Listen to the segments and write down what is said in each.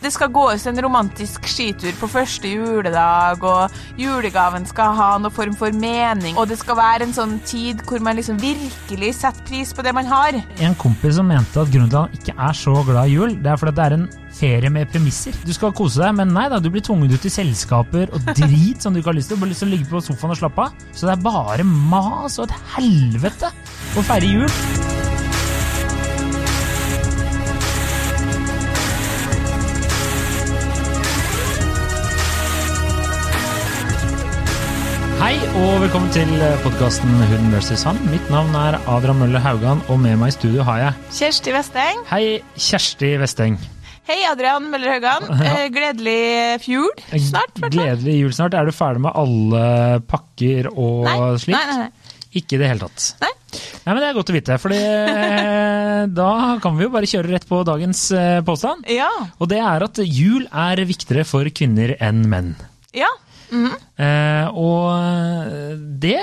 det skal gås en romantisk skitur på første juledag, og julegaven skal ha noen form for mening, og det skal være en sånn tid hvor man liksom virkelig setter pris på det man har. En kompis som mente at grunnen til at han ikke er så glad i jul, det er fordi det er en ferie med premisser. Du skal kose deg, men nei da, du blir tvunget ut i selskaper og drit som du ikke har lyst til. Du har lyst til å ligge på sofaen og slappe av. Så det er bare mas og et helvete å feire jul. Hei og velkommen til podkasten Hund versus han. Mitt navn er Adrian Mølle Haugan, og med meg i studio har jeg Kjersti Vesteng. Hei, Kjersti Vesteng. Hei, Adrian Møller Haugan. Ja. gledelig jul snart. hvertfall. Gledelig jul snart. Er du ferdig med alle pakker og Nei, slikt? nei, nei, nei. Ikke i det hele tatt. Nei. Nei, men Det er godt å vite, for da kan vi jo bare kjøre rett på dagens eh, påstand. Ja. Og det er at jul er viktigere for kvinner enn menn. Ja. Mhm. Eh, og det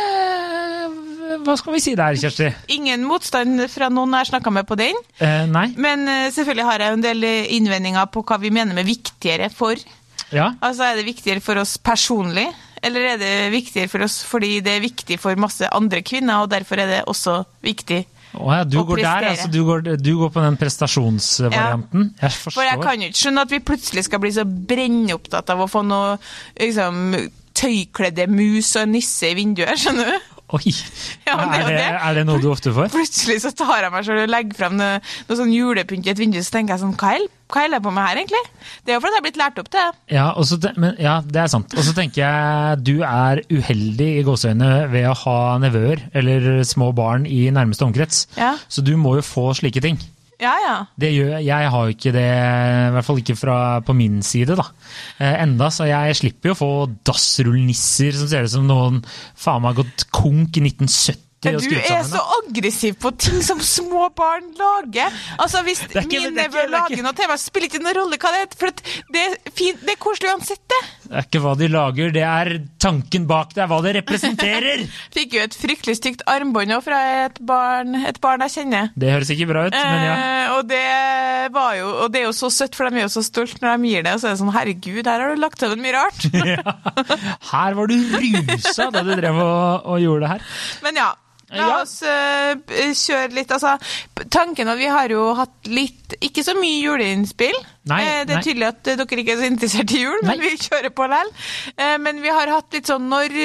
Hva skal vi si der, Kjersti? Ingen motstand fra noen jeg snakka med på den. Eh, nei? Men eh, selvfølgelig har jeg en del innvendinger på hva vi mener med viktigere for. Ja? Altså, Er det viktigere for oss personlig, eller er det viktigere for oss fordi det er viktig for masse andre kvinner, og derfor er det også viktig? Å ja, du går der, altså. Du går, du går på den prestasjonsvarianten. Jeg forstår. For jeg kan jo ikke skjønne at vi plutselig skal bli så brennopptatt av å få noe liksom, tøykledde mus og nisse i vinduet, skjønner du? Oi! Ja, det er det, er det noe du ofte får? Plutselig så tar jeg meg selv og legger frem noe, noe sånn julepynt i et vindu, så tenker jeg sånn, hva holder jeg på med her egentlig? Det er jo fordi jeg er blitt lært opp til det. Ja, te- men, ja, det er sant. Og så tenker jeg du er uheldig i gåseøynene ved å ha nevøer eller små barn i nærmeste omkrets. Ja, Så du må jo få slike ting. Ja. ja. Det gjør, jeg har jo ikke det, i hvert fall ikke fra, på min side, da. Eh, enda, så jeg slipper jo å få dassrullnisser som ser ut som noen faen meg har gått konk i 1970 og Du er så aggressiv på ting som små barn lager. Altså, Hvis ikke- min nevø er lager noe meg, spiller ikke noen rolle hva det er. For det er fint, det er koselig uansett, det. Det er ikke hva de lager, det er tanken bak det, er hva det representerer! Fikk jo et fryktelig stygt armbånd òg fra et barn, et barn jeg kjenner. Det høres ikke bra ut, men ja. Eh, og, det var jo, og det er jo så søtt, for de er jo så stolt når de gir det. Og så er det sånn, herregud, her har du lagt sammen mye rart. ja. Her var du rusa da du drev og, og gjorde det her. Men ja, la oss uh, kjøre litt. Altså, tanken at vi har jo hatt litt, ikke så mye juleinnspill. Nei, Eh, det er nei. tydelig at eh, dere ikke er så interessert i jul, men Nei. vi kjører på likevel. Eh, men vi har hatt litt sånn når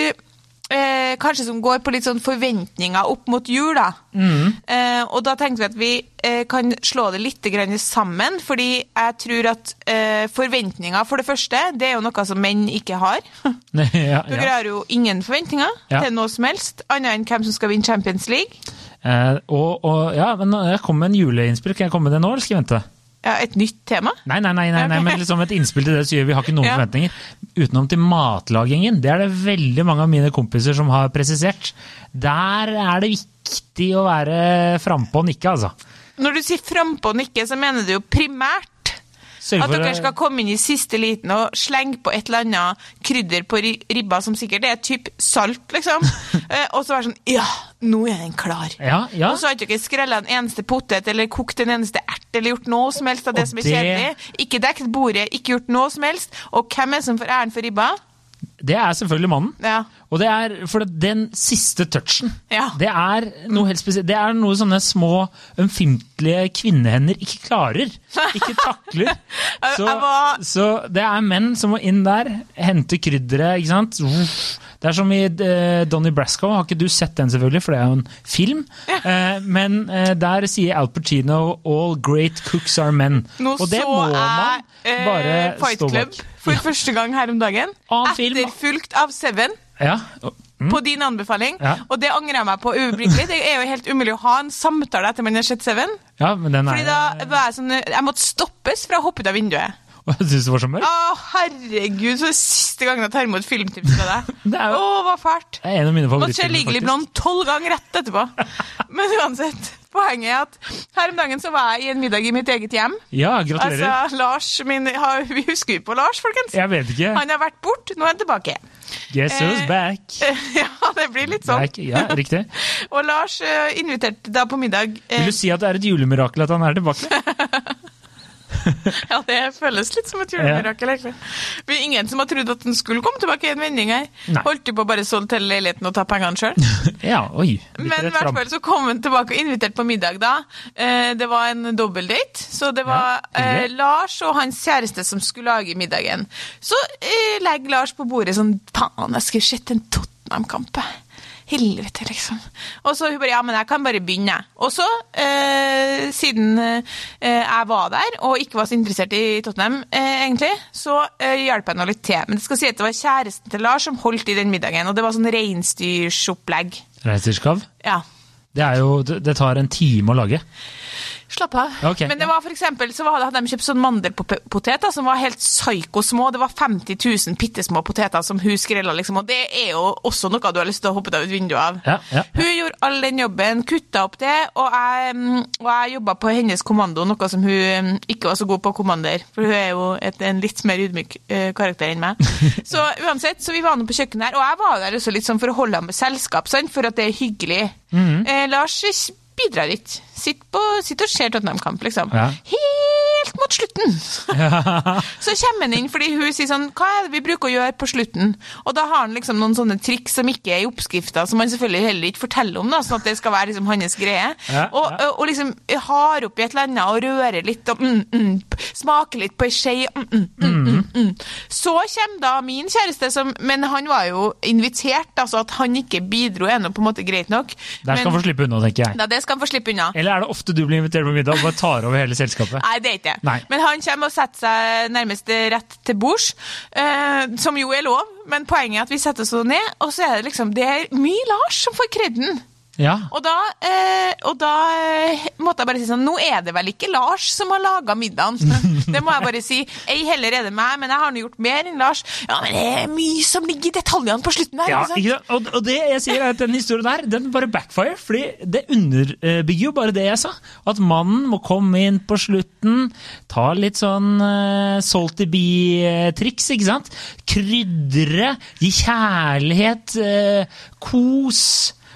eh, Kanskje som går på litt sånn forventninger opp mot jul, da. Mm. Eh, og da tenkte vi at vi eh, kan slå det litt grann sammen, fordi jeg tror at eh, forventninger, for det første, det er jo noe som menn ikke har. Ja, Dere ja. har jo ingen forventninger Ja. til noe som helst, annet enn hvem som skal vinne Champions League. Eh, og, og, ja, men jeg kom med en juleinnspill. Kan jeg komme med det nå, eller skal jeg vente? Ja, et nytt tema? Nei, nei, nei, nei, nei men liksom et innspill til det sier vi har ikke noen Ja. forventninger. Utenom til matlagingen. Det er det veldig mange av mine kompiser som har presisert. Der er det viktig å være frampå og nikke, altså. Når du sier frampå og nikke, så mener du jo primært Sørg at dere skal komme inn i siste liten og slenge på et eller annet krydder på ribba som sikkert er typ salt, liksom. Eh, og så være sånn Ja, nå er den klar. Ja, ja. Og så har ikke dere skrella en eneste potet eller kokt en eneste ert eller gjort noe som helst av det Og som er det- kjedelig. Ikke dekket bordet, ikke gjort noe som helst. Og hvem er det som får æren for ribba? Det er selvfølgelig mannen. Ja. Og det er for den siste touchen, Ja. det er noe helt spesielt. Det er noe sånne små, ømfintlige kvinnehender ikke klarer. Ikke takler. Så, så det er menn som må inn der, hente krydderet, ikke sant. Det er som i Donny Donnie Brasco, har ikke du sett den selvfølgelig, for det er jo en film. Eh, men eh, der sier Al Pacino 'all great cooks are men'. Nå Og det må man eh, bare Fight stå Club bak. for Ja. første gang her om dagen. Etterfulgt av Seven. Ja. Mm. På din anbefaling. Ja. Og det angrer jeg meg på uøyeblikkelig. Det er jo helt umulig å ha en samtale etter man har sett Seven. ja, men den er Fordi da var jeg sånn Jeg måtte stoppes fra å hoppe ut av vinduet. Og jeg synes det var så mørkt. Å, herregud, så er det siste gangen jeg tar imot filmtips fra deg. Det er Å, hva fælt. det er en av mine Måtte se favorittfilmer, Legally faktisk. Blonde tolv ganger rett etterpå. Men uansett, poenget er at her om dagen så var jeg i en middag i mitt eget hjem. Ja, gratulerer. Altså, Lars, min, har, Vi husker jo på Lars, folkens. Jeg vet ikke. Han har vært bort, nå er han tilbake. Guess who's Eh, back. Ja, det blir litt sånn. back. Ja, riktig. Og Lars eh, inviterte da på middag eh, Vil du si at det er et julemirakel at han er tilbake? Ja, det føles litt som et julemirakel, egentlig. Det er ingen som har trodd at den skulle komme tilbake i en vending her. Nei. Holdt du på å bare solge hele leiligheten og ta pengene sjøl? Ja, oi. Men i hvert fall så kom han tilbake og inviterte på middag da. Eh, Det var en dobbeltdate, så det var Ja, eh. Lars og hans kjæreste som skulle lage middagen. Så eh, legger Lars på bordet sånn Faen, jeg skulle sett en Tottenham-kamp. jeg. Helvete, liksom. Og så hun bare Ja, men jeg kan bare begynne. Og så, eh, siden eh, jeg var der og ikke var så interessert i Tottenham, eh, egentlig, så eh, hjalp jeg nå litt til. Men det skal si at det var kjæresten til Lars som holdt i den middagen, og det var sånn reinsdyrsopplegg. Reinsdyrskav. Ja. Det, jo, det tar en time å lage. Slapp av. Okay, Men det var for eksempel, så hadde de kjøpt sånn mandelpoteter som var helt psyko-små. Det var 50 000 bitte små poteter som hun skrella, liksom. Og det er jo også noe du har lyst til å hoppe ut vinduet av. Ja, ja. Hun gjorde all den jobben, kutta opp det, og jeg, mm, og jeg jobba på hennes kommando, noe som hun mm, ikke var så god på å kommandere. For hun er jo et, en litt mer ydmyk eh, karakter enn meg. Så uansett, så vi var nå på kjøkkenet her, og jeg var der også litt sånn for å holde ham med selskap, sant? for at det er hyggelig. Mhm. eh, Lars bidrar ikke. Sitt, på, sitt og ser Tottenham-kamp, liksom. Ja. Helt mot slutten. Så kommer han inn fordi hun sier sånn Hva er det vi bruker å gjøre på slutten? Og da har han liksom noen sånne triks som ikke er i oppskrifta, som han selvfølgelig heller ikke forteller om, da, sånn at det skal være liksom hans greie. Ja, og, og, og liksom har oppi et eller annet og rører litt og mm, mm, smaker litt på ei skje. Mm, mm, mm, mm. Så kommer da min kjæreste, som, men han var jo invitert, altså at han ikke bidro er nå på en måte greit nok. Der skal han få slippe unna, tenker jeg. da, det skal han få slippe unna. Eller er det ofte du blir invitert på middag og bare tar over hele selskapet? Nei, det er ikke det. Men han kommer og setter seg nærmest rett til bords, eh, som jo er lov. Men poenget er at vi setter oss ned, og så er det liksom Det er mye Lars som får kreden. Ja. Og da, eh, og da eh, måtte jeg bare si sånn Nå er det vel ikke Lars som har laga middagen. Det må jeg bare si. Ei heller er det meg, men jeg har nå gjort mer enn Lars. Ja, men det er mye som ligger i detaljene på slutten her. Ja, ikke? Og, og det jeg sier er at den historien der, den bare backfire, fordi det underbygger jo bare det jeg sa. At mannen må komme inn på slutten, ta litt sånn uh, salty bee-triks, ikke sant? Krydre, gi kjærlighet, uh, kos.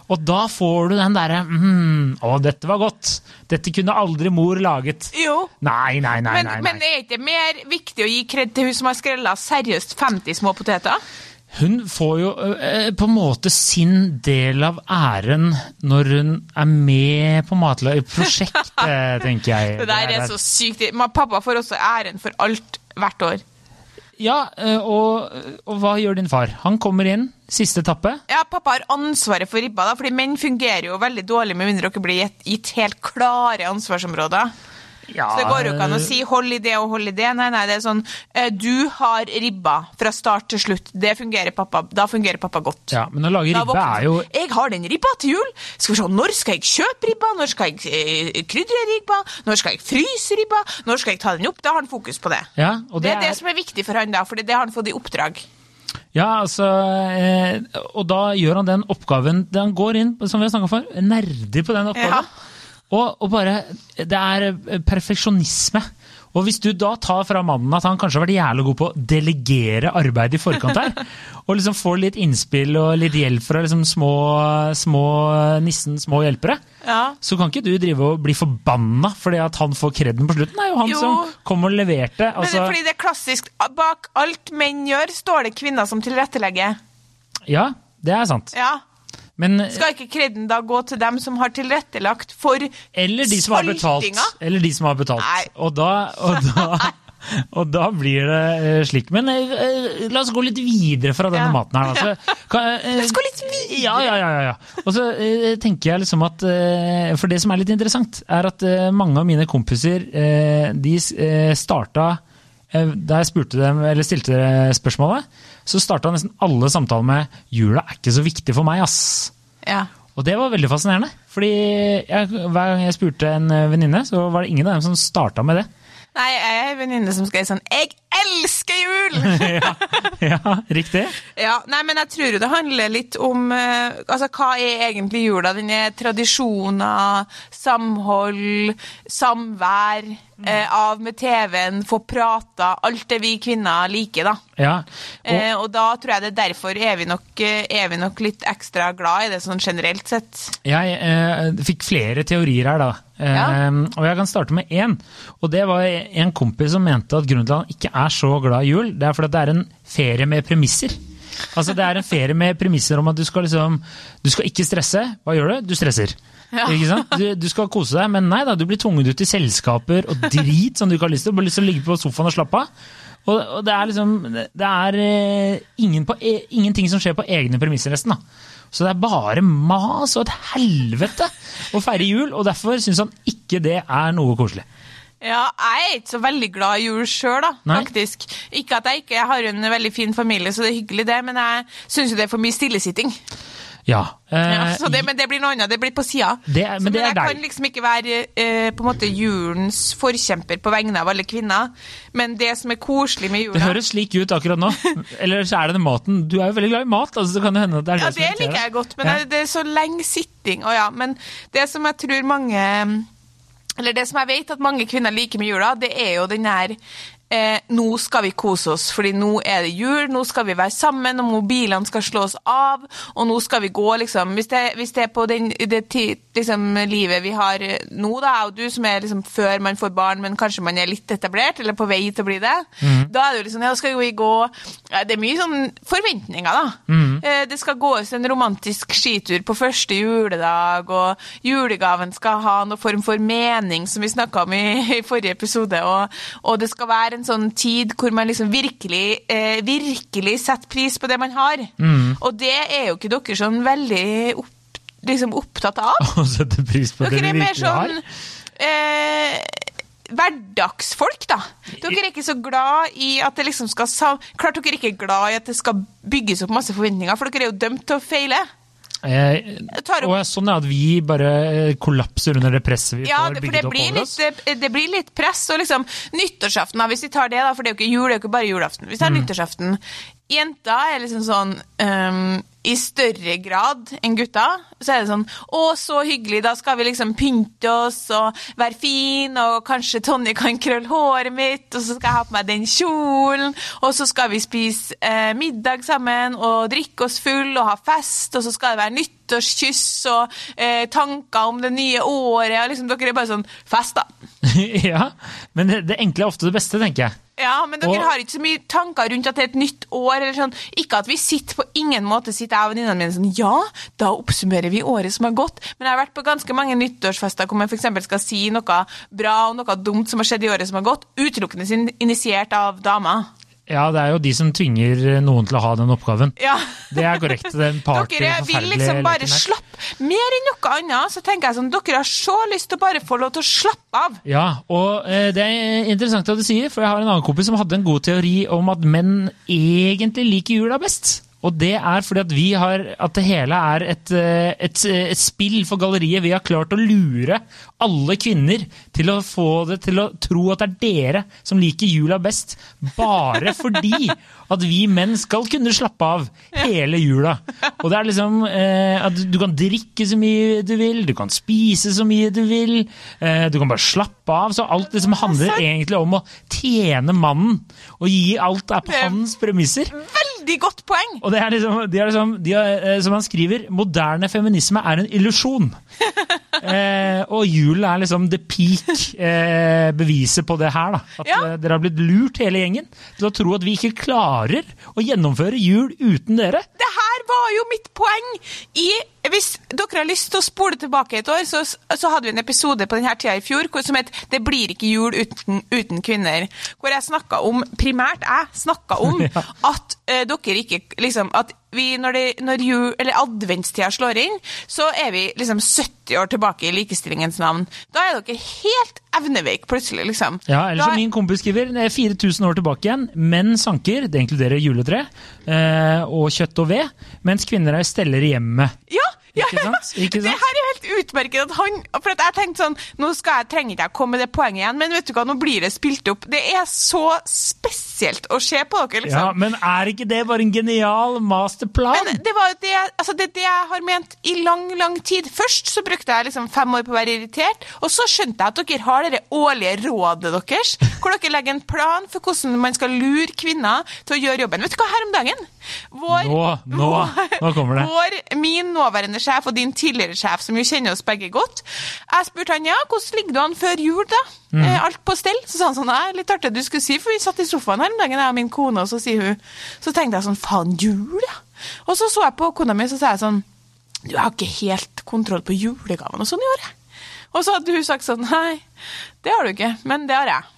Og da får du den derre mm, Å, dette var godt. Dette kunne aldri mor laget. Jo. Nei, nei, nei. Men, nei, men nei. er ikke mer viktig å gi kred til hun som har skrella seriøst 50 små poteter? Hun får jo eh, på en måte sin del av æren når hun er med på matlagerprosjektet, tenker jeg. Det der er så sykt. Men Pappa får også æren for alt hvert år. Ja, eh, og, og hva gjør din far? Han kommer inn, siste etappe. Ja, pappa har ansvaret for ribba, da, fordi menn fungerer jo veldig dårlig med mindre dere blir gitt, gitt helt klare ansvarsområder. Ja, Så det går jo ikke an å si 'hold i det og hold i det'. Nei, nei, det er sånn eh, Du har ribba fra start til slutt. Det fungerer pappa. Da fungerer pappa godt. Ja, men å lage ribbe er jo. Jeg har den ribba til jul. Skal vi se, Når skal jeg kjøpe ribba? Når skal jeg eh, krydre ribba? Når skal jeg fryse ribba? Når skal jeg ta den opp? Da har han fokus på det. Ja, og Det det er det som er viktig for han da, for det har han fått i oppdrag. Ja, altså eh, Og da gjør han den oppgaven Han går inn, som vi har snakka for, nerdig på den oppgaven. Ja. Og, og bare Det er eh, perfeksjonisme. Og hvis du da tar fra mannen at han kanskje har vært jævlig god på å delegere arbeid i forkant her, og liksom får litt innspill og litt hjelp fra liksom små, små nissen, små hjelpere, Ja. så kan ikke du drive og bli forbanna fordi at han får kreden på slutten. Det er jo han Jo. som kom og leverte. Men Altså, fordi det er klassisk. Bak alt menn gjør, står det kvinner som tilrettelegger. ja, det er sant. Ja. Men Skal ikke kreden da gå til dem som har tilrettelagt for Eller de som har betalt. Eller de som har betalt. Nei. Og da, og da, og da blir det eh, slik. Men eh, eh, la oss gå litt videre fra denne Ja. maten her. Altså, kan, eh, La oss gå litt videre. Ja, ja, ja. ja. Og så eh, tenker jeg liksom at eh, For det som er litt interessant, er at eh, mange av mine kompiser, eh, de eh, starta eh, da jeg spurte dem, eller stilte spørsmålet, så starta nesten alle samtaler med 'jula er ikke så viktig for meg', ass'. Ja. Og det var veldig fascinerende. Fordi jeg, hver gang jeg spurte en eh, venninne, så var det ingen av dem som starta med det. Nei, jeg er en venninne som skrev sånn Jeg elsker jul! ja, ja, riktig. Ja, nei, men jeg tror jo det handler litt om uh, Altså, hva er egentlig jula? Den er tradisjoner, samhold, samvær, uh, av med TV-en, få prata, alt det vi kvinner liker, da. Ja, og, uh, og da tror jeg det er derfor er vi, nok, er vi nok litt ekstra glad i det sånn generelt sett. Jeg fikk flere teorier her, da. Ja. Og jeg kan starte med én. Og det var en kompis som mente at grunnen til at han ikke er så glad i jul, det er fordi det er en ferie med premisser. Altså Det er en ferie med premisser om at du skal liksom Du skal ikke stresse. Hva gjør du? Du stresser. Ikke sant? Du, du skal kose deg, men nei da, du blir tvunget ut i selskaper og drit som du ikke har lyst til. Du har lyst til å ligge på sofaen og slappe av. Og, og det er liksom Det er eh, ingen på, e, ingenting som skjer på egne premisser, nesten. da. Så det er bare mas og et helvete å feire jul, og derfor syns han ikke det er noe koselig. Ja, jeg er ikke så veldig glad i jul sjøl, da, Nei. faktisk. Ikke at jeg ikke jeg har en veldig fin familie, så det er hyggelig, det, men jeg syns jo det er for mye stillesitting. Ja. eh, Ja, så det, men det blir noe annet, det blir på sida. Det men er jeg deg. kan liksom ikke være eh, på en måte julens forkjemper på vegne av alle kvinner, men det som er koselig med det høres slik ut akkurat nå. Eller så er det den maten. Du er jo veldig glad i mat, altså, så kan det hende at det er Ja, det det liker jeg godt, men Ja. det- det er så lenge sitting. Å ja, men det som jeg tror mange Eller det som jeg vet at mange kvinner liker med jula, det er jo den her eh, Nå skal vi kose oss, fordi nå er det jul, nå skal vi være sammen, og mobilene skal slås av, og nå skal vi gå, liksom. Hvis det, hvis det er på den, det liksom, livet vi har eh, nå, da, og du, som er liksom før man får barn, men kanskje man er litt etablert, eller på vei til å bli det, da er det jo liksom Ja, skal vi gå? Det er mye sånn forventninger, da. Eh, Det skal gås en romantisk skitur på første juledag, og julegaven skal ha noen form for mening, som vi snakka om i, i forrige episode, og, og det skal være en sånn tid hvor man liksom virkelig, eh, virkelig setter pris på det man har. Og det er jo ikke dere sånn veldig opp, liksom opptatt av. Å sette pris på det Dere vi er mer har. sånn eh, hverdagsfolk, da. Dere er ikke så glad i at det liksom skal Klart dere ikke er glad i at det skal bygges opp masse forventninger, for dere er jo dømt til å feile. Eh, og jeg, sånn er at vi bare eh, kollapser under det presset vi Ja, får bygget opp over oss. litt, det, det blir litt press. Og liksom nyttårsaften, hvis vi tar det, da, for det er jo ikke jul, det er jo ikke bare julaften. Hvis vi tar Mm. nyttårsaften Jenter er liksom sånn ehm, I større grad enn gutta, så er det sånn Å, så hyggelig, da skal vi liksom pynte oss og være fin, og kanskje Tonje kan krølle håret mitt, og så skal jeg ha på meg den kjolen, og så skal vi spise eh, middag sammen og drikke oss full og ha fest, og så skal det være nyttårskyss og eh, tanker om det nye året, og liksom dere er bare sånn Fest, da. ja, men det, det enkle er ofte det beste, tenker jeg. Ja, men dere Og- har ikke så mye tanker rundt at det er et nytt år. eller sånn. Ikke at vi sitter på ingen måte sitter jeg og venninnene mine sånn Ja, da oppsummerer vi året som har gått. Men jeg har vært på ganske mange nyttårsfester hvor man f.eks. skal si noe bra og noe dumt som har skjedd i året som har gått, utelukkende initiert av damer. Ja, det er jo de som tvinger noen til å ha den oppgaven. Ja. Det er korrekt. Den party, Dere vil liksom bare slappe Mer enn noe annet så tenker jeg sånn Dere har så lyst til å bare få lov til å slappe av. Ja, og eh, det er interessant at du sier, for jeg har en annen kompis som hadde en god teori om at menn egentlig liker jula best. Og det er fordi at vi har At det hele er et, eh, et, et spill for galleriet. Vi har klart å lure alle kvinner til å få det til å tro at det er dere som liker jula best. Bare fordi at vi menn skal kunne slappe av hele jula. Og det er liksom eh, at du kan drikke så mye du vil, du kan spise så mye du vil, eh, du kan bare slappe av. Så alt liksom handler egentlig om å tjene mannen, og gi alt er på hans premisser. Veldig godt poeng! Og det er liksom, de er liksom de er, eh, Som han skriver, moderne feminisme er en illusjon. Eh, og julen er liksom the peak eh, beviset på det her. da. At Ja. eh, dere har blitt lurt hele gjengen til å tro at vi ikke klarer å gjennomføre jul uten dere. det her var jo mitt poeng i Hvis dere har lyst til å spole tilbake et år, så, så hadde vi en episode på denne tida i fjor som het 'Det blir ikke jul uten, uten kvinner'. Hvor jeg snakka om, primært jeg snakka om, Ja. at uh, dere ikke liksom At vi, når, det, når jul, eller adventstida slår inn, så er vi liksom 70 år tilbake i likestillingens navn. Da er dere helt evneveik plutselig, liksom. Ja, eller Da- som min kompis skriver, det er 4000 år tilbake igjen. Menn sanker, det inkluderer juletre, uh, og kjøtt og ved, mens kvinner er steller i hjemmet. Ja, ja, Ikke sant? Ikke Det her er helt utmerket. At han, for at jeg tenkte sånn, Nå skal jeg, trenger ikke jeg komme med det poenget igjen, men vet du hva, nå blir det spilt opp. Det er så spesielt å se på dere, liksom. Ja. Men er ikke det bare en genial masterplan? Men det var det, altså det, det jeg har ment i lang, lang tid. Først så brukte jeg liksom fem år på å være irritert, og så skjønte jeg at dere har det årlige rådet deres, hvor dere legger en plan for hvordan man skal lure kvinner til å gjøre jobben. Vet du hva, her om dagen? Vår, Nå, nå, nå kommer det. Vår, min nåværende sjef og din tidligere sjef, som jo kjenner oss begge godt, jeg spurte han ja, hvordan ligger du an før jul, da? Mm. Eh, alt på stell? Så sa han sånn, nei, litt artig du skulle si, for vi satt i sofaen her om dagen, jeg og min kone, og så sier hun, så tenkte jeg sånn, faen, jul, ja. Og så så jeg på kona mi, så sa jeg sånn, du har ikke helt kontroll på julegaven og sånn i år, jeg. Og så hadde hun sagt sånn, nei, det har du ikke, men det har jeg.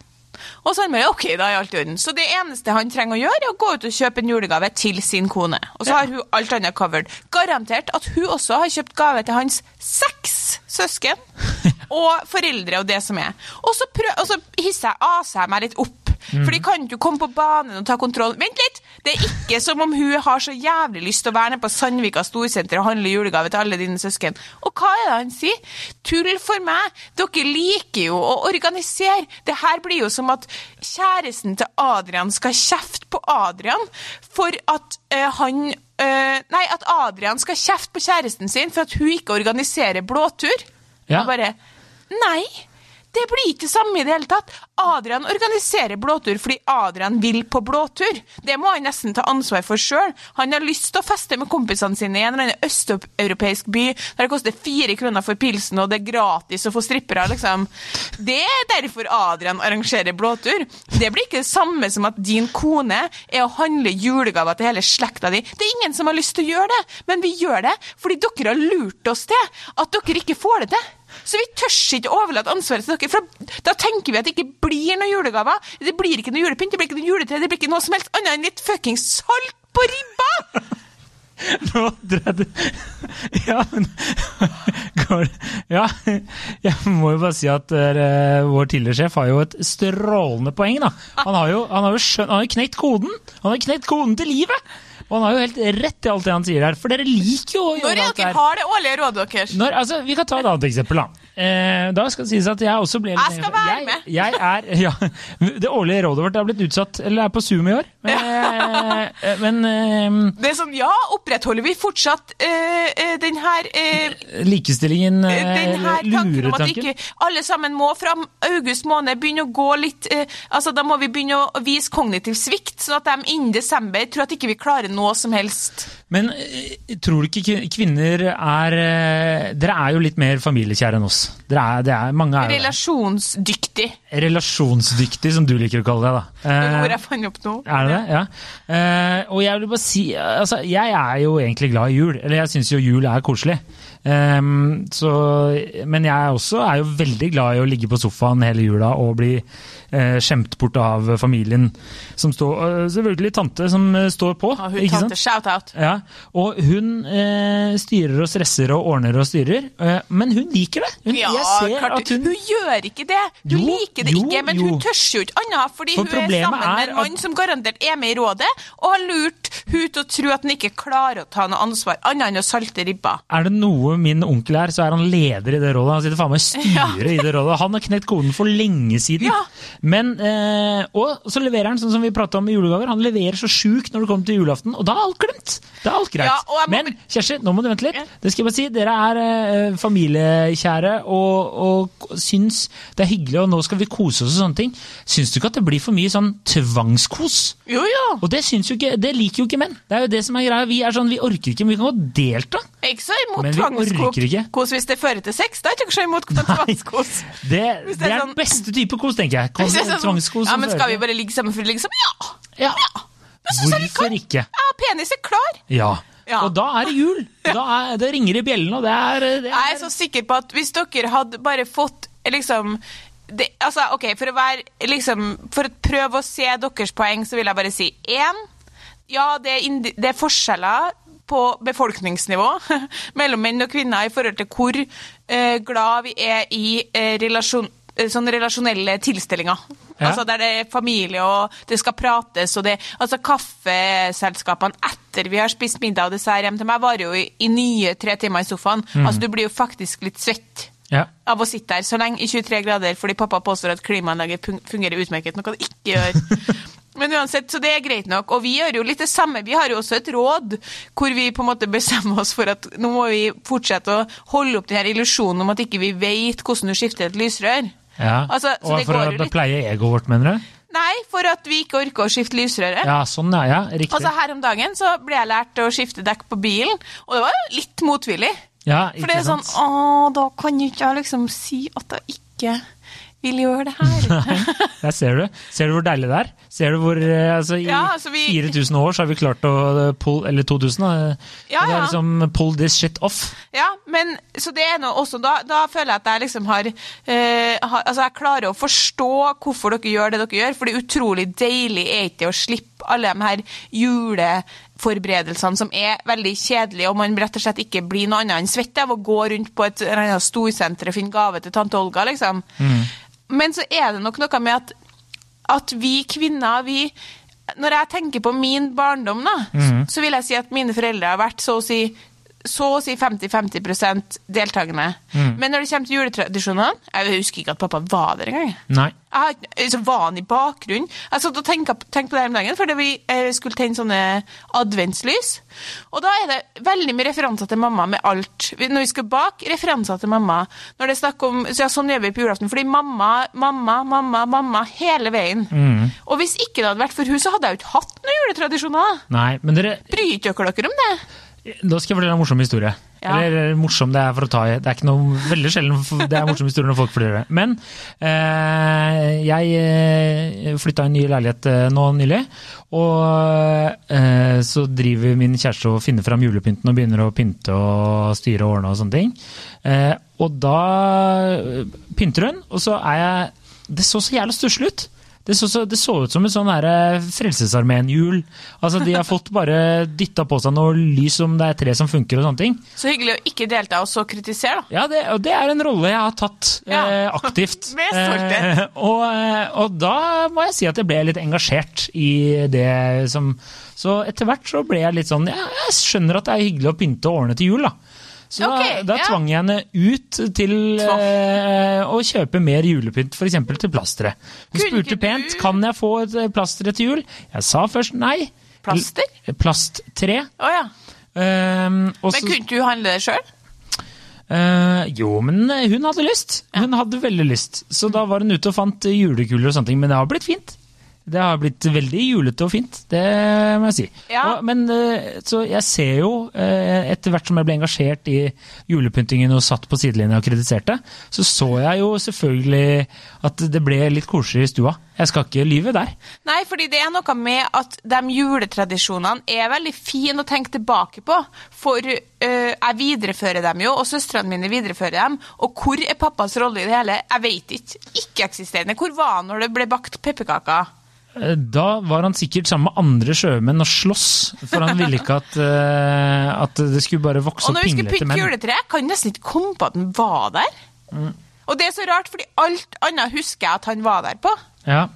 Og så han bare, ok, da er alt i orden. Så det eneste han trenger å gjøre, er å gå ut og kjøpe en julegave til sin kone. Og så har hun alt annet covered. Garantert at hun også har kjøpt gave til hans seks søsken og foreldre og det som er. Og så, prøv, og så hisser jeg, aser jeg meg litt opp. For de kan ikke komme på banen og ta kontroll. Vent litt! Det er ikke som om hun har så jævlig lyst til å være nede på Sandvika storsenter og handle julegave til alle dine søsken. Og hva er det han sier? Tull for meg! Dere liker jo å organisere. Det her blir jo som at kjæresten til Adrian skal kjefte på Adrian for at eh, han eh, Nei, at Adrian skal kjefte på kjæresten sin for at hun ikke organiserer blåtur. Ja. Og bare Nei! Det blir ikke det samme i det hele tatt. Adrian organiserer blåtur fordi Adrian vil på blåtur. Det må han nesten ta ansvar for sjøl. Han har lyst til å feste med kompisene sine i en eller annen østeuropeisk by der det koster fire kroner for pilsen og det er gratis å få strippere, liksom. Det er derfor Adrian arrangerer blåtur. Det blir ikke det samme som at din kone er å handle julegaver til hele slekta di. Det er ingen som har lyst til å gjøre det, men vi gjør det fordi dere har lurt oss til at dere ikke får det til. Så vi tør ikke overlate ansvaret til dere, for da tenker vi at det ikke blir noen julegaver. Det blir ikke noe julepynt, det blir ikke noe juletre, det blir ikke noe som helst annet enn litt fuckings salt på ribba! Nå dreide Ja, men går Ja, jeg må jo bare si at uh, vår tidligere sjef har jo et strålende poeng, da. Han har jo, han har jo skjønt, han har knekt koden! Han har knekt koden til livet! Og han har jo helt rett i alt det han sier her, for dere liker jo å Når gjøre er alt det dere her. har det årlige rådet deres? Når, altså, vi kan ta et annet eksempel, da. Eh, da skal det sies at jeg også ble litt Jeg skal være med. Jeg er, ja, det årlige rådet vårt er blitt utsatt, eller er på Zoom i år. Men, eh, men eh, Det er sånn, ja, opprettholder vi fortsatt øh, øh, den her likestillingen, eh, den her tanken om at luretanken ikke alle sammen må fra august måned begynne å gå litt altså Da må vi begynne å vise kognitiv svikt, sånn at de innen desember tror at ikke vi klarer noe som helst. Men eh, tror du ikke kvinner er eh, Dere er jo litt mer familiekjære enn oss. Dere er, det er, mange er. Relasjonsdyktig. relasjonsdyktig, som du liker å kalle det. da. Hvor Eh, ord jeg fant opp nå. Er det det? Ja. Eh, og jeg vil bare si altså, Jeg er jo egentlig glad i jul. Eller jeg syns jo jul er koselig. Ehm, så, men jeg også er jo veldig glad i å ligge på sofaen hele jula og bli uh, skjemt bort av familien. Som står, uh, selvfølgelig tante som eh, står på. Ja, hun ikke tante, sant? shout-out. Ja, og hun uh, styrer og stresser og ordner og styrer, men hun liker det. Hun, Ja, jeg ser klart, at hun, hun gjør ikke det. Du Jo, liker det jo, ikke, men jo. hun tør jo ikke annet, fordi For hun er sammen med en mann at- som garantert er med i rådet, og har lurt hun til å tro at han ikke klarer å ta noe ansvar, annet enn å salte ribba. Er det noe min onkel her, så er han leder i det rådet. Han sitter faen meg i styret i det rådet. Han har knekt koden for lenge siden. Ja. Men, eh, og så leverer han, sånn som vi prata om i julegaver, han leverer så sjukt når det kommer til julaften, og da er alt glemt. Det er alt greit. Ja, må- Men Kjersti, nå må du vente litt. Det skal jeg bare si, Dere er eh, familiekjære og, og syns det er hyggelig, og nå skal vi kose oss og sånne ting. Syns du ikke at det blir for mye sånn tvangskos? Jo, ja. Og det, syns jo ikke, det liker jo ikke menn. Det er jo det som er greia. Vi er sånn, vi orker ikke, men vi kan godt delta. Jeg er ikke så imot tvangskos hvis det fører til sex. Da er jeg ikke så imot tvangskos. Det, det det er er sånn- den beste type kos, tenker jeg. Kos, er sånn, ja, men skal vi bare ligge sammen for å ligge sammen? Ja! Ja. Vi Hvorfor ikke? Ja, penis er klar. Ja. Ja. Og da er det jul. Da er, det ringer i bjellene, og det er, det Jeg er er så sikker på at hvis dere hadde bare fått liksom det, altså, ok, For å være liksom, for å prøve å se deres poeng, så vil jeg bare si én. Ja, det er, det er forskjeller på befolkningsnivå mellom menn og kvinner i forhold til hvor eh, glad vi er i eh, relasjon, sånn relasjonelle tilstelninger. Ja. Altså Der det er familie, og det skal prates, og det Altså kaffeselskapene etter vi har spist middag og dessert hjem til meg, varer jo i, i nye tre timer i sofaen. Altså Du blir jo faktisk litt svett ja. av å sitte der så lenge i 23 grader fordi pappa påstår at klimaanlegget fungerer utmerket, noe det ikke gjør. Men uansett, så det er greit nok. Og vi gjør jo litt det samme. Vi har jo også et råd hvor vi på en måte bestemmer oss for at nå må vi fortsette å holde opp den her illusjonen om at ikke vi vet hvordan du skifter et lysrør. Ja. Altså, så og det for går å litt- pleie egoet vårt, mener du? Nei, for at vi ikke orker å skifte lysrøret. Ja, sånn, er, ja riktig. Altså Her om dagen så ble jeg lært å skifte dekk på bilen, og det var litt motvillig. ja, ikke For det er sånn sant? Å, da kan ikke jeg liksom si at jeg ikke vil gjøre det her. Der ser du. Ser du hvor deilig det er? Ser du hvor eh, altså, I Ja, altså, vi- 4000 år så har vi klart å eh, pull Eller 2000, da. Ja, Det er ja. liksom pull this shit off. Ja, men så det er noe også da, da føler jeg at jeg liksom har, eh, har Altså, jeg klarer å forstå hvorfor dere gjør det dere gjør, for det er utrolig deilig er ikke å slippe alle de her juleforberedelsene som er veldig kjedelige, og man rett og slett ikke blir noe annet enn svett av å gå rundt på et storsenter og finne gave til tante Olga, liksom. Men så er det nok noe med at, at vi kvinner, vi Når jeg tenker på min barndom, da, så vil jeg si at mine foreldre har vært så å si så å si 50-50% Mm. Men når det kommer til juletradisjonene Jeg husker ikke at pappa var der engang. Nei. Jeg så var han i bakgrunnen. Jeg satt og tenkte tenk på det her om dagen, fordi vi eh, skulle tenne sånne adventslys. Og da er det veldig mye referanser til mamma med alt. Når vi skal bak, referanser til mamma. Når det er snakk om, så ja, Sånn gjør vi på julaften. Fordi mamma, mamma, mamma, mamma hele veien. Og hvis ikke det hadde vært for hun, så hadde jeg jo ikke hatt noen juletradisjoner. Nei, men dere Bryter dere dere om det? Da skal jeg fortelle en morsom historie. Ja. Eller morsom, det er for å ta i. Det er ikke noe veldig sjelden det er morsom historie når folk flirer. Men eh, jeg eh, flytta i en ny leilighet eh, nå nylig. Og eh, så driver min kjæreste og finner fram julepynten og begynner å pynte og styre og ordne og sånne ting. Eh, og da eh, pynter hun, og så er jeg Det så så jævla stusslig ut. Det så, så, det så ut som et sånn her Frelsesarmeen-hjul. Altså, de har fått bare dytta på seg noe lys om det er tre som funker og sånne ting. Så hyggelig å ikke delta og så kritisere, da. Ja, det, og det er en rolle jeg har tatt Ja. eh, aktivt. Med stolthet. Eh, og, eh, og da må jeg si at jeg ble litt engasjert i det som Så etter hvert så ble jeg litt sånn ja, Jeg skjønner at det er hyggelig å pynte og ordne til jul, da. Så okay, da, da ja. tvang jeg henne ut til eh, å kjøpe mer julepynt, f.eks. til plasteret. Hun Kunne spurte pent du- kan jeg få et eh, plaster til jul. Jeg sa først nei. Plaster? Plasttre. Oh, ja. Um, Men kunne du handle det sjøl? Uh, jo, men hun hadde lyst. Hun hadde veldig lyst. Så da var hun ute og fant julekuler og sånne ting. Men det har blitt fint. Det har blitt veldig julete og fint, det må jeg si. Ja. Og, men eh, så jeg ser jo, eh, etter hvert som jeg ble engasjert i julepyntingen og satt på sidelinja og kritiserte, så så jeg jo selvfølgelig at det ble litt koselig i stua. Jeg skal ikke lyve der. Nei, fordi det er noe med at de juletradisjonene er veldig fine å tenke tilbake på. For øh, jeg viderefører dem jo, og søstrene mine viderefører dem. Og hvor er pappas rolle i det hele? Jeg vet ikke. Ikke-eksisterende. Hvor var han når det ble bakt pepperkaker? Eh, Da var han sikkert sammen med andre sjømenn og slåss, for han ville ikke at, uh, at det skulle bare vokse Og opp når vi skulle pinglete pynte juletreet, kan jeg nesten ikke komme på at han var der. Mm. Og det er så rart, fordi alt annet husker jeg at han var der på. Ja.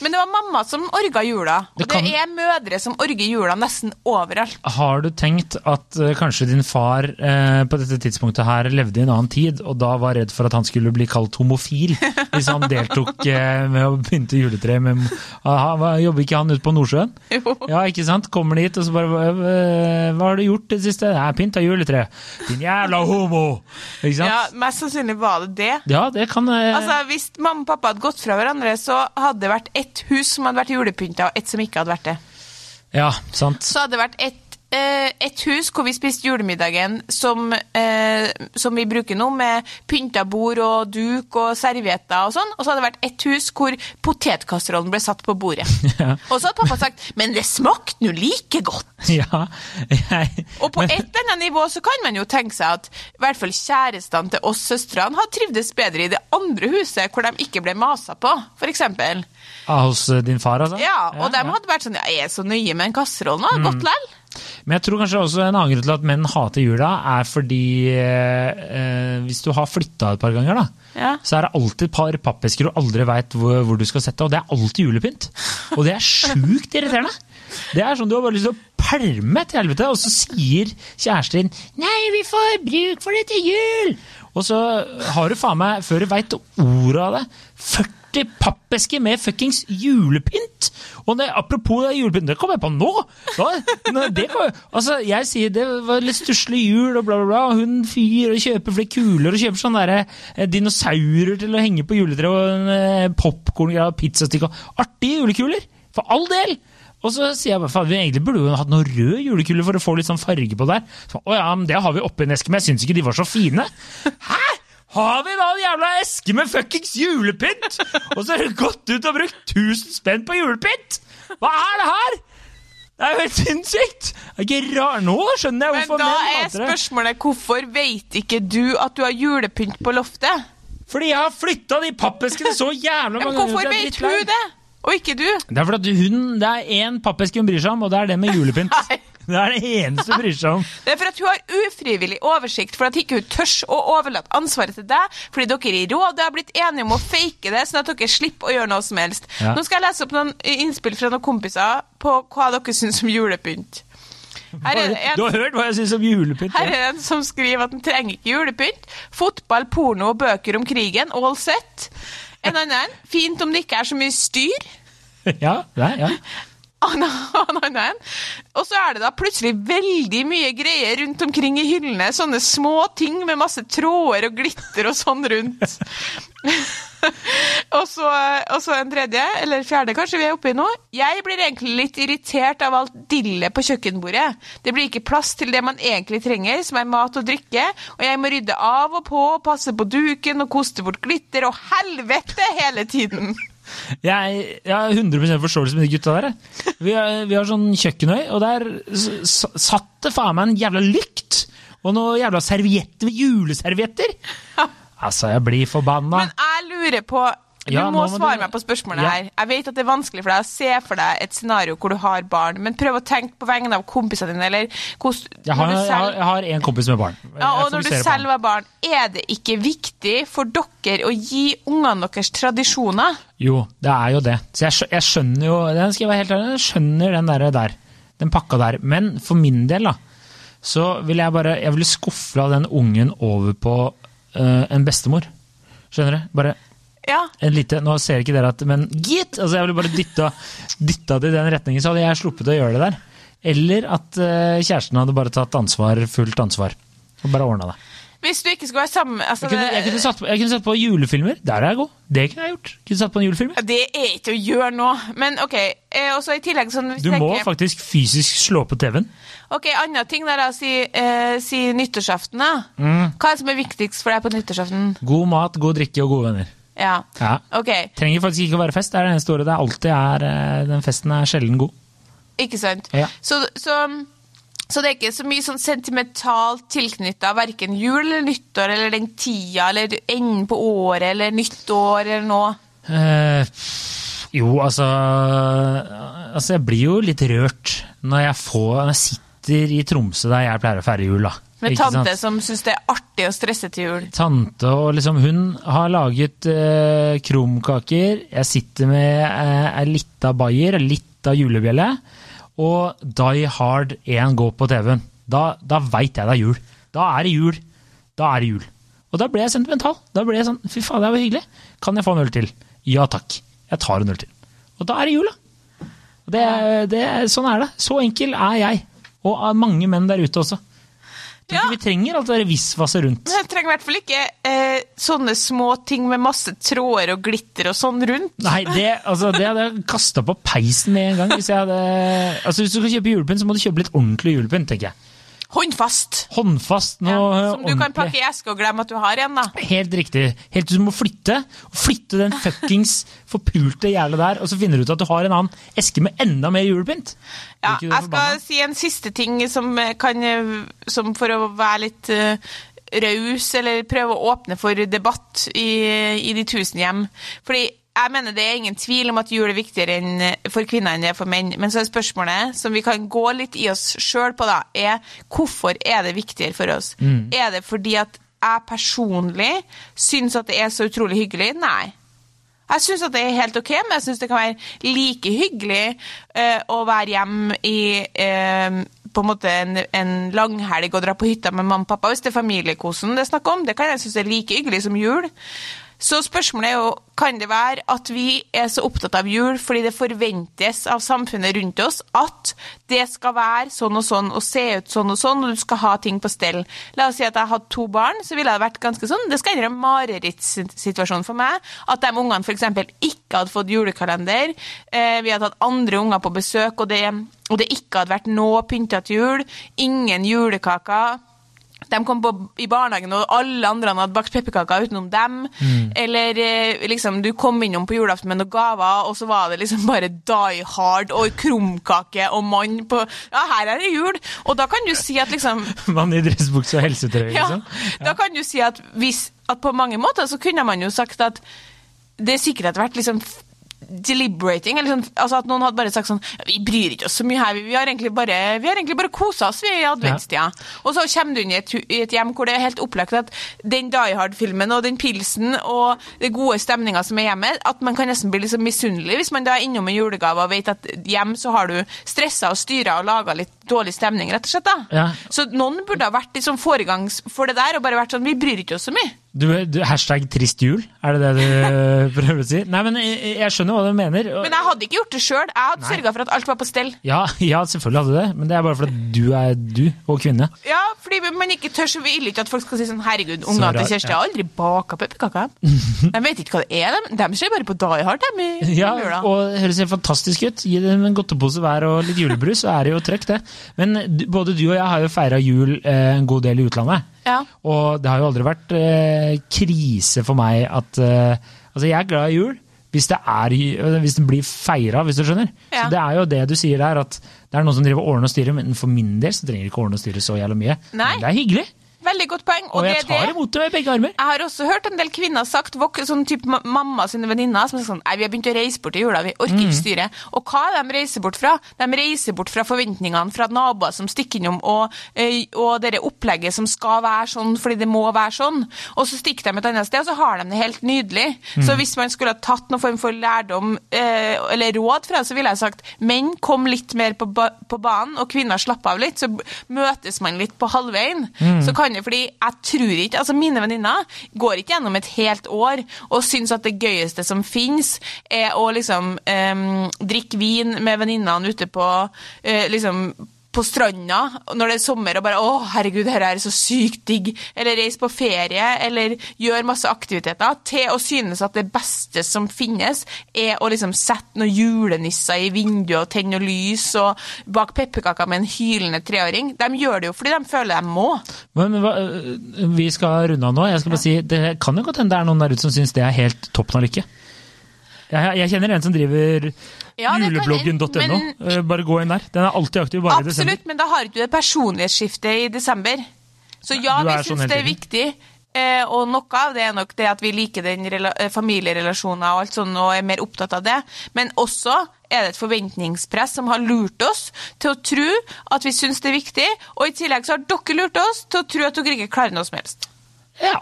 Men det var mamma som orga jula. Og Det det, er mødre som orger jula nesten overalt. Har du tenkt at uh, kanskje din far uh, på dette tidspunktet her levde i en annen tid, og da var redd for at han skulle bli kalt homofil hvis han deltok uh, med å pynte juletreet med Aha, Jobber ikke han ute på Nordsjøen? Jo. Ja, ikke sant? Kommer dit, og så bare Hva har du gjort det siste? Nei, pynta juletre. Din jævla homo! Ikke sant? Ja, Mest sannsynlig var det det. Ja, det kan Altså, Hvis mamma og pappa hadde gått fra hverandre, så hadde det vært ett hus som hadde vært julepynta, og ett som ikke hadde vært det. Ja, sant. Så hadde det vært ett et hus hvor vi spiste julemiddagen som, eh, som vi bruker nå, med pynta bord og duk og servietter og sånn. Og så hadde det vært et hus hvor potetkasserollen ble satt på bordet. Ja. Og så hadde pappa sagt 'men det smakte nå like godt'. Ja, jeg, Og på et eller annet nivå så kan man jo tenke seg at i hvert fall kjærestene til oss søstrene hadde trivdes bedre i det andre huset, hvor de ikke ble masa på, for eksempel. Ah, Hos eh, din far, altså? Ja, og de ja. hadde vært sånn 'jeg er så nøye med en kasseroll nå, godt lell'. Men jeg tror kanskje også en annen grunn til at menn hater jula, er fordi eh, eh, hvis du har flytta et par ganger, da, Ja. så er det alltid et par pappesker du aldri veit hvor, hvor du skal sette, og det er alltid julepynt. Og det er sjukt irriterende. Det er sånn Du har bare lyst til å pælme til helvete, og så sier kjæresten din 'Nei, vi får bruk for det til jul'. Og så har du faen meg, før du veit ordet av det, artig pappeske med fuckings julepynt! Og det, apropos det julepynt, det kom jeg på nå! Da, det kom, altså, jeg sier det var litt stusslig jul, og bla, bla, bla. og Hun fyr og kjøper flere kuler og kjøper sånne der, eh, dinosaurer til å henge på juletreet, og en eh, popkorn og pizzastykke. Artige julekuler! For all del! Og så sier jeg bare, vi egentlig burde jo hatt noen røde julekuler for å få litt sånn farge på der. Så, å ja, men det har vi oppi en eske, men jeg syns ikke de var så fine. Hæ?! Har vi da en jævla eske med fuckings julepynt?! Og så har du gått ut og brukt 1000 spenn på julepynt! Hva er det her?! Det er jo helt sinnssykt! Er ikke rar Nå skjønner jeg Men hvorfor da menn er hater det. spørsmålet hvorfor vet ikke du at du har julepynt på loftet? Fordi jeg har flytta de pappeskene så jævla mange ganger. Hvorfor er vet hun det, og ikke du? Det er fordi hun, det er én pappeske hun bryr seg om, og det er det med julepynt. Nei. Det er det eneste hun bryr seg om. Det er for at hun har ufrivillig oversikt, for at ikke hun tørs å overlate ansvaret til deg, fordi dere i rådet har blitt enige om å fake det, sånn at dere slipper å gjøre noe som helst. Ja. Nå skal jeg lese opp noen innspill fra noen kompiser på hva dere syns om julepynt. Det Du har hørt hva jeg syns om julepynt? her er det en som skriver at han trenger ikke julepynt. Fotball, porno og bøker om krigen. All set. En annen. Fint om det ikke er så mye styr. Ja, er, ja. Og så er det da plutselig veldig mye greier rundt omkring i hyllene. Sånne små ting med masse tråder og glitter og sånn rundt. og, så, og så en tredje, eller fjerde kanskje vi er oppe i nå. Jeg blir egentlig litt irritert av alt dillet på kjøkkenbordet. Det blir ikke plass til det man egentlig trenger, som er mat og drikke. Og jeg må rydde av og på, passe på duken og koste bort glitter og helvete hele tiden. Jeg, jeg har 100 forståelse med de gutta der. Vi har, vi har sånn kjøkkenøy, og der satt det faen meg en jævla lykt! Og noen jævla servietter, juleservietter! Altså, jeg blir forbanna. Men jeg lurer på Du Ja, må må svare du- meg på spørsmålet Ja. her. Jeg vet at det er vanskelig for deg å se for deg et scenario hvor du har barn, men prøv å tenke på vegne av kompisene dine, eller hvordan Jeg har, selv, jeg har en kompis med barn. ja, og når du selv var barn, er det ikke viktig for dere å gi ungene deres tradisjoner? Jo, det er jo det. Så jeg, jeg skjønner jo den skal jeg være helt ærlig, jeg skjønner den der, der. Den pakka der. Men for min del, da, så vil jeg bare Jeg ville skufla den ungen over på uh, en bestemor. Skjønner du? Bare Ja, en lite Nå ser ikke dere at Men gitt! Altså, jeg ville bare dytta, dytta det i den retningen, så hadde jeg sluppet å gjøre det der. Eller at øh, kjæresten hadde bare tatt ansvar, fullt ansvar. Og bare ordna det. Hvis du ikke skulle være sammen altså, Jeg kunne, jeg, kunne satt på, jeg kunne satt på julefilmer. Der er jeg god. Det kunne jeg gjort. Kunne satt på en julefilm. det, er ikke å gjøre nå, men OK. Eh, også i tillegg sånn Du må tenker- faktisk fysisk slå på TV-en. Ok, Andre ting der, da, si, eh, si nyttårsaften. da. Mm. Hva er det som er viktigst for deg på nyttårsaften? God mat, god drikke og gode venner. Ja, Ja. ok, Trenger faktisk ikke å være fest. Det er det eneste året det alltid er eh, Den festen er sjelden god. ikke sant? Ja. Så, så, så det er ikke så mye sånn sentimentalt tilknytta verken jul eller nyttår eller den tida eller enden på året eller nyttår eller noe? Eh, jo, altså Altså, jeg blir jo litt rørt når jeg får Når jeg sitter i Tromsø der jeg pleier å feire jul, da. Med tante som syns det er artig å stresse til jul. Tante og liksom Hun har laget eh, krumkaker. Jeg sitter med eh, ei lita bayer, ei lita julebjelle, og Die Hard 1 går på TV-en. Da, da veit jeg det er jul. Da er det jul. Da er det jul. Og da ble jeg sentimental. Da ble jeg sånn Fy faen, det var hyggelig. Kan jeg få en øl til? Ja takk. Jeg tar en øl til. Og da er det jul, da. Det, det, sånn er det. Så enkel er jeg. Og mange menn der ute også. Tror Ja. Vi trenger alt det visvaset rundt. Vi jeg trenger i hvert fall ikke eh, sånne små ting med masse tråder og glitter og sånn rundt. Nei, det, altså, det hadde jeg kasta på peisen med en gang. Hvis, jeg hadde, altså, hvis du skal kjøpe julepynt, så må du kjøpe litt ordentlig julepynt. tenker jeg. Håndfast. Håndfast Ja, som du kan pakke i eske og glemme at du har en, da. Helt riktig. Helt til du må flytte. Flytte den fuckings forpulte jævla der, og så finner du ut at du har en annen eske med enda mer julepynt. Ja, jeg skal si en siste ting som eh, kan eh, Som for å være litt uh, raus, eller prøve å åpne for debatt i, i de tusen hjem. Fordi jeg mener det er ingen tvil om at jul er viktigere eh, for kvinner enn det er for menn. Men så er spørsmålet, som vi kan gå litt i oss sjøl på, da, er hvorfor er det viktigere for oss? Er det fordi at jeg personlig syns at det er så utrolig hyggelig? Nei. Jeg syns det er helt ok, men jeg syns det kan være like hyggelig uh, å være hjemme i uh, på en måte en, en langhelg og dra på hytta med mamma og pappa hvis det er familiekosen det er snakk om. Det kan jeg synes er like hyggelig som jul. Så spørsmålet er jo, kan det være at vi er så opptatt av jul fordi det forventes av samfunnet rundt oss at det skal være sånn og sånn og se ut sånn og sånn, og du skal ha ting på stell. La oss si at jeg hadde to barn, så ville det vært ganske sånn, det skal være en marerittsituasjon for meg, at de ungene f.eks. ikke hadde fått julekalender, eh, vi hadde hatt andre unger på besøk, og det, og det ikke hadde vært noe pynta til jul, ingen julekaker. De kom på, i barnehagen, og alle andre hadde bakt pepperkaker utenom dem. Eller eh, liksom, du kom innom på julaften med noen gaver, og så var det liksom bare Die Hard og krumkake og mann på Ja, her er det jul! Og da kan du si at liksom Mann i dressbukse og helsetrøye, ja, liksom. Da kan du si at hvis At på mange måter så kunne man jo sagt at det sikkert hadde vært liksom deliberating, eller sånn, altså at noen hadde bare sagt sånn Vi bryr ikke oss så mye her, vi, har egentlig bare, vi har egentlig bare kosa oss vi i adventstida. Og så kommer du inn i et, i et hjem hvor det er helt opplagt at den Die Hard-filmen og den pilsen og den gode stemninga som er hjemme, at man kan nesten bli liksom misunnelig hvis man da er innom en julegave og vet at hjem så har du stressa og styra og laga litt dårlig stemning, rett og slett. da. Ja. Så noen burde ha vært liksom foregangs for det der og bare vært sånn Vi bryr ikke oss så mye. Du, du, hashtag trist jul, er det det du prøver å si? Nei, men jeg, jeg skjønner hva du mener. Men jeg hadde ikke gjort det sjøl. Jeg hadde sørga for at alt var på stell. Ja, ja, selvfølgelig hadde du det, men det er bare fordi du er du og kvinne. Ja, fordi man ikke tør så vil ikke at folk skal si sånn Herregud, ungene til Kjersti ja. har aldri baka pepperkaker. De vet ikke hva det er, de. De ser bare på Die Hard, de. i Ja, jula. og det høres helt fantastisk ut. Gi dem en godtepose hver og litt julebrus, så er det jo trøkk, det. Men både du og jeg har jo feira jul eh, en god del i utlandet. Ja. Og det har jo aldri vært eh, krise for meg at eh, Altså, jeg er glad i jul hvis det, er, hvis det blir feira, hvis du skjønner. Ja. Så det er jo det du sier der, at det er noen som driver og ordner og styrer, men for min del så trenger de ikke ordne og styre så jævla mye. Nei. Men det er hyggelig, Veldig godt poeng. og og jeg tar det. imot det med begge armer. Jeg har også hørt en del kvinner sagt, sånn type mamma sine venninner, som er sånn Nei, vi har begynt å reise bort i jula, vi orker Mm. ikke styre. Og hva er de reiser bort fra? De reiser bort fra forventningene fra naboer som stikker innom, og, eh, og det opplegget som skal være sånn fordi det må være sånn. Og så stikker de et annet sted, og så har de det helt nydelig. Mm. Så hvis man skulle ha tatt noen form for lærdom eh, eller råd fra det, så ville jeg sagt menn kom litt mer på, ba på banen, og kvinner slapp av litt, så møtes man litt på halvveien. Så kan det, fordi jeg tror ikke, altså Mine venninner går ikke gjennom et helt år og syns at det gøyeste som fins, er å liksom um, drikke vin med venninnene ute på uh, liksom på stranda når det er sommer og bare 'Å, herregud, dette er så sykt digg', eller reise på ferie, eller gjøre masse aktiviteter, til å synes at det beste som finnes, er å liksom sette noen julenisser i vinduet og tenne noe lys og bake pepperkaker med en hylende treåring. De gjør det jo fordi de føler de må. Men hva, øh, vi skal runde av nå. Jeg skal bare si, Det kan jo godt hende det er noen der ute som syns det er helt toppen av lykke. Jeg, jeg kjenner en som driver Ja, julebloggen.no. men- Eh, Bare gå inn der. Den er alltid aktiv bare i desember. Absolutt, men da har ikke du det personlighetsskiftet i desember. Så ja, vi syns sånn det er viktig. Eh, og noe av det er nok det at vi liker den eh, familierelasjoner og alt sånt, og er mer opptatt av det. Men også er det et forventningspress som har lurt oss til å tro at vi syns det er viktig. Og i tillegg så har dere lurt oss til å tro at dere ikke klarer noe som helst. Ja,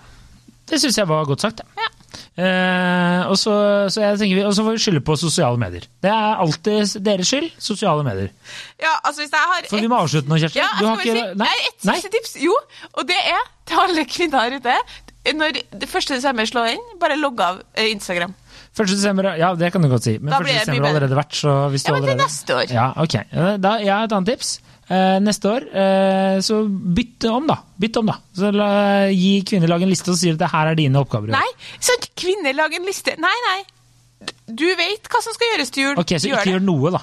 det syns jeg var godt sagt. ja. Eh, og, så, så jeg tenker vi, og så får vi skylde på sosiale medier. Det er alltid deres skyld, sosiale medier. Ja, altså hvis jeg har For vi må avslutte nå, Kjersti. Ja, Du har ikke- si, nei? et siste tips. Jo, og det er til alle kvinner her ute. Når det første desember slår inn, bare logg av eh, Instagram. 1. desember, ja, det kan du godt si. Men Da 1. desember har allerede vært, så hvis du Ja, men allerede... neste år. Ja, ok. Da, jeg har et annet tips. Eh, neste år, eh, så bytt om, da. Bytt om, da. Så la, gi kvinnelag en liste og si at det her er dine oppgaver. Nei, sant, kvinnelag en liste. Nei, nei. Du vet hva som skal gjøres til jul. Ok, så ikke gjør noe, da.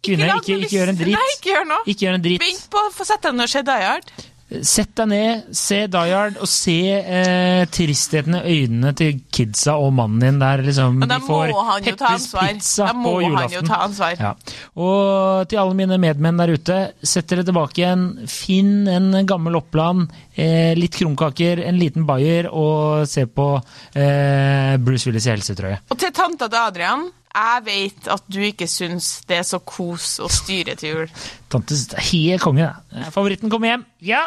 Kvinner, ikke, ikke, ikke gjør en drit. Nei, ikke gjør noe. Ikke gjør en drit. Vent på å få sette deg ned og se Die Hard. Sett deg ned, se Die og se eh, tristheten i øynene til kidsa og mannen din der liksom Men da de får må han jo ta ansvar. pizza Da på må han jo ta ansvar. Ja. Og til alle mine medmenn der ute, sett dere tilbake igjen. Finn en gammel Oppland, eh, litt krumkaker, en liten bayer, og se på eh, Bruce Willis i helsetrøye. Og til tanta til Adrian, jeg vet at du ikke syns det er så kos å styre til jul. Tante er helt konge, det. Favoritten kommer hjem. Ja!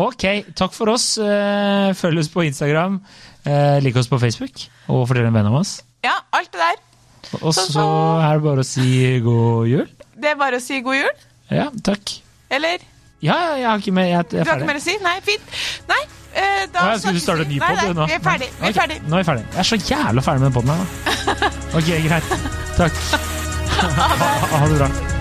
Ok, takk for oss. Eh, Følg oss på Instagram. Eh, Lik oss på Facebook, og fortell en venn om oss. Ja, alt det der. Og Så- så er det bare å si god jul. Det er bare å si god jul. Ja, takk. Eller? Ja, jeg har ikke mer. Jeg, jeg Du er har ikke mer å si? Nei, fint. Nei, eh, da Nei, skulle du starte en ny Nei, nei, nå? Vi er ferdig. Vi er Ok, ferdig. Nå er vi ferdig. Jeg er så jævla ferdig med den poden her da. Ok, greit. Takk. Ha, ha det bra.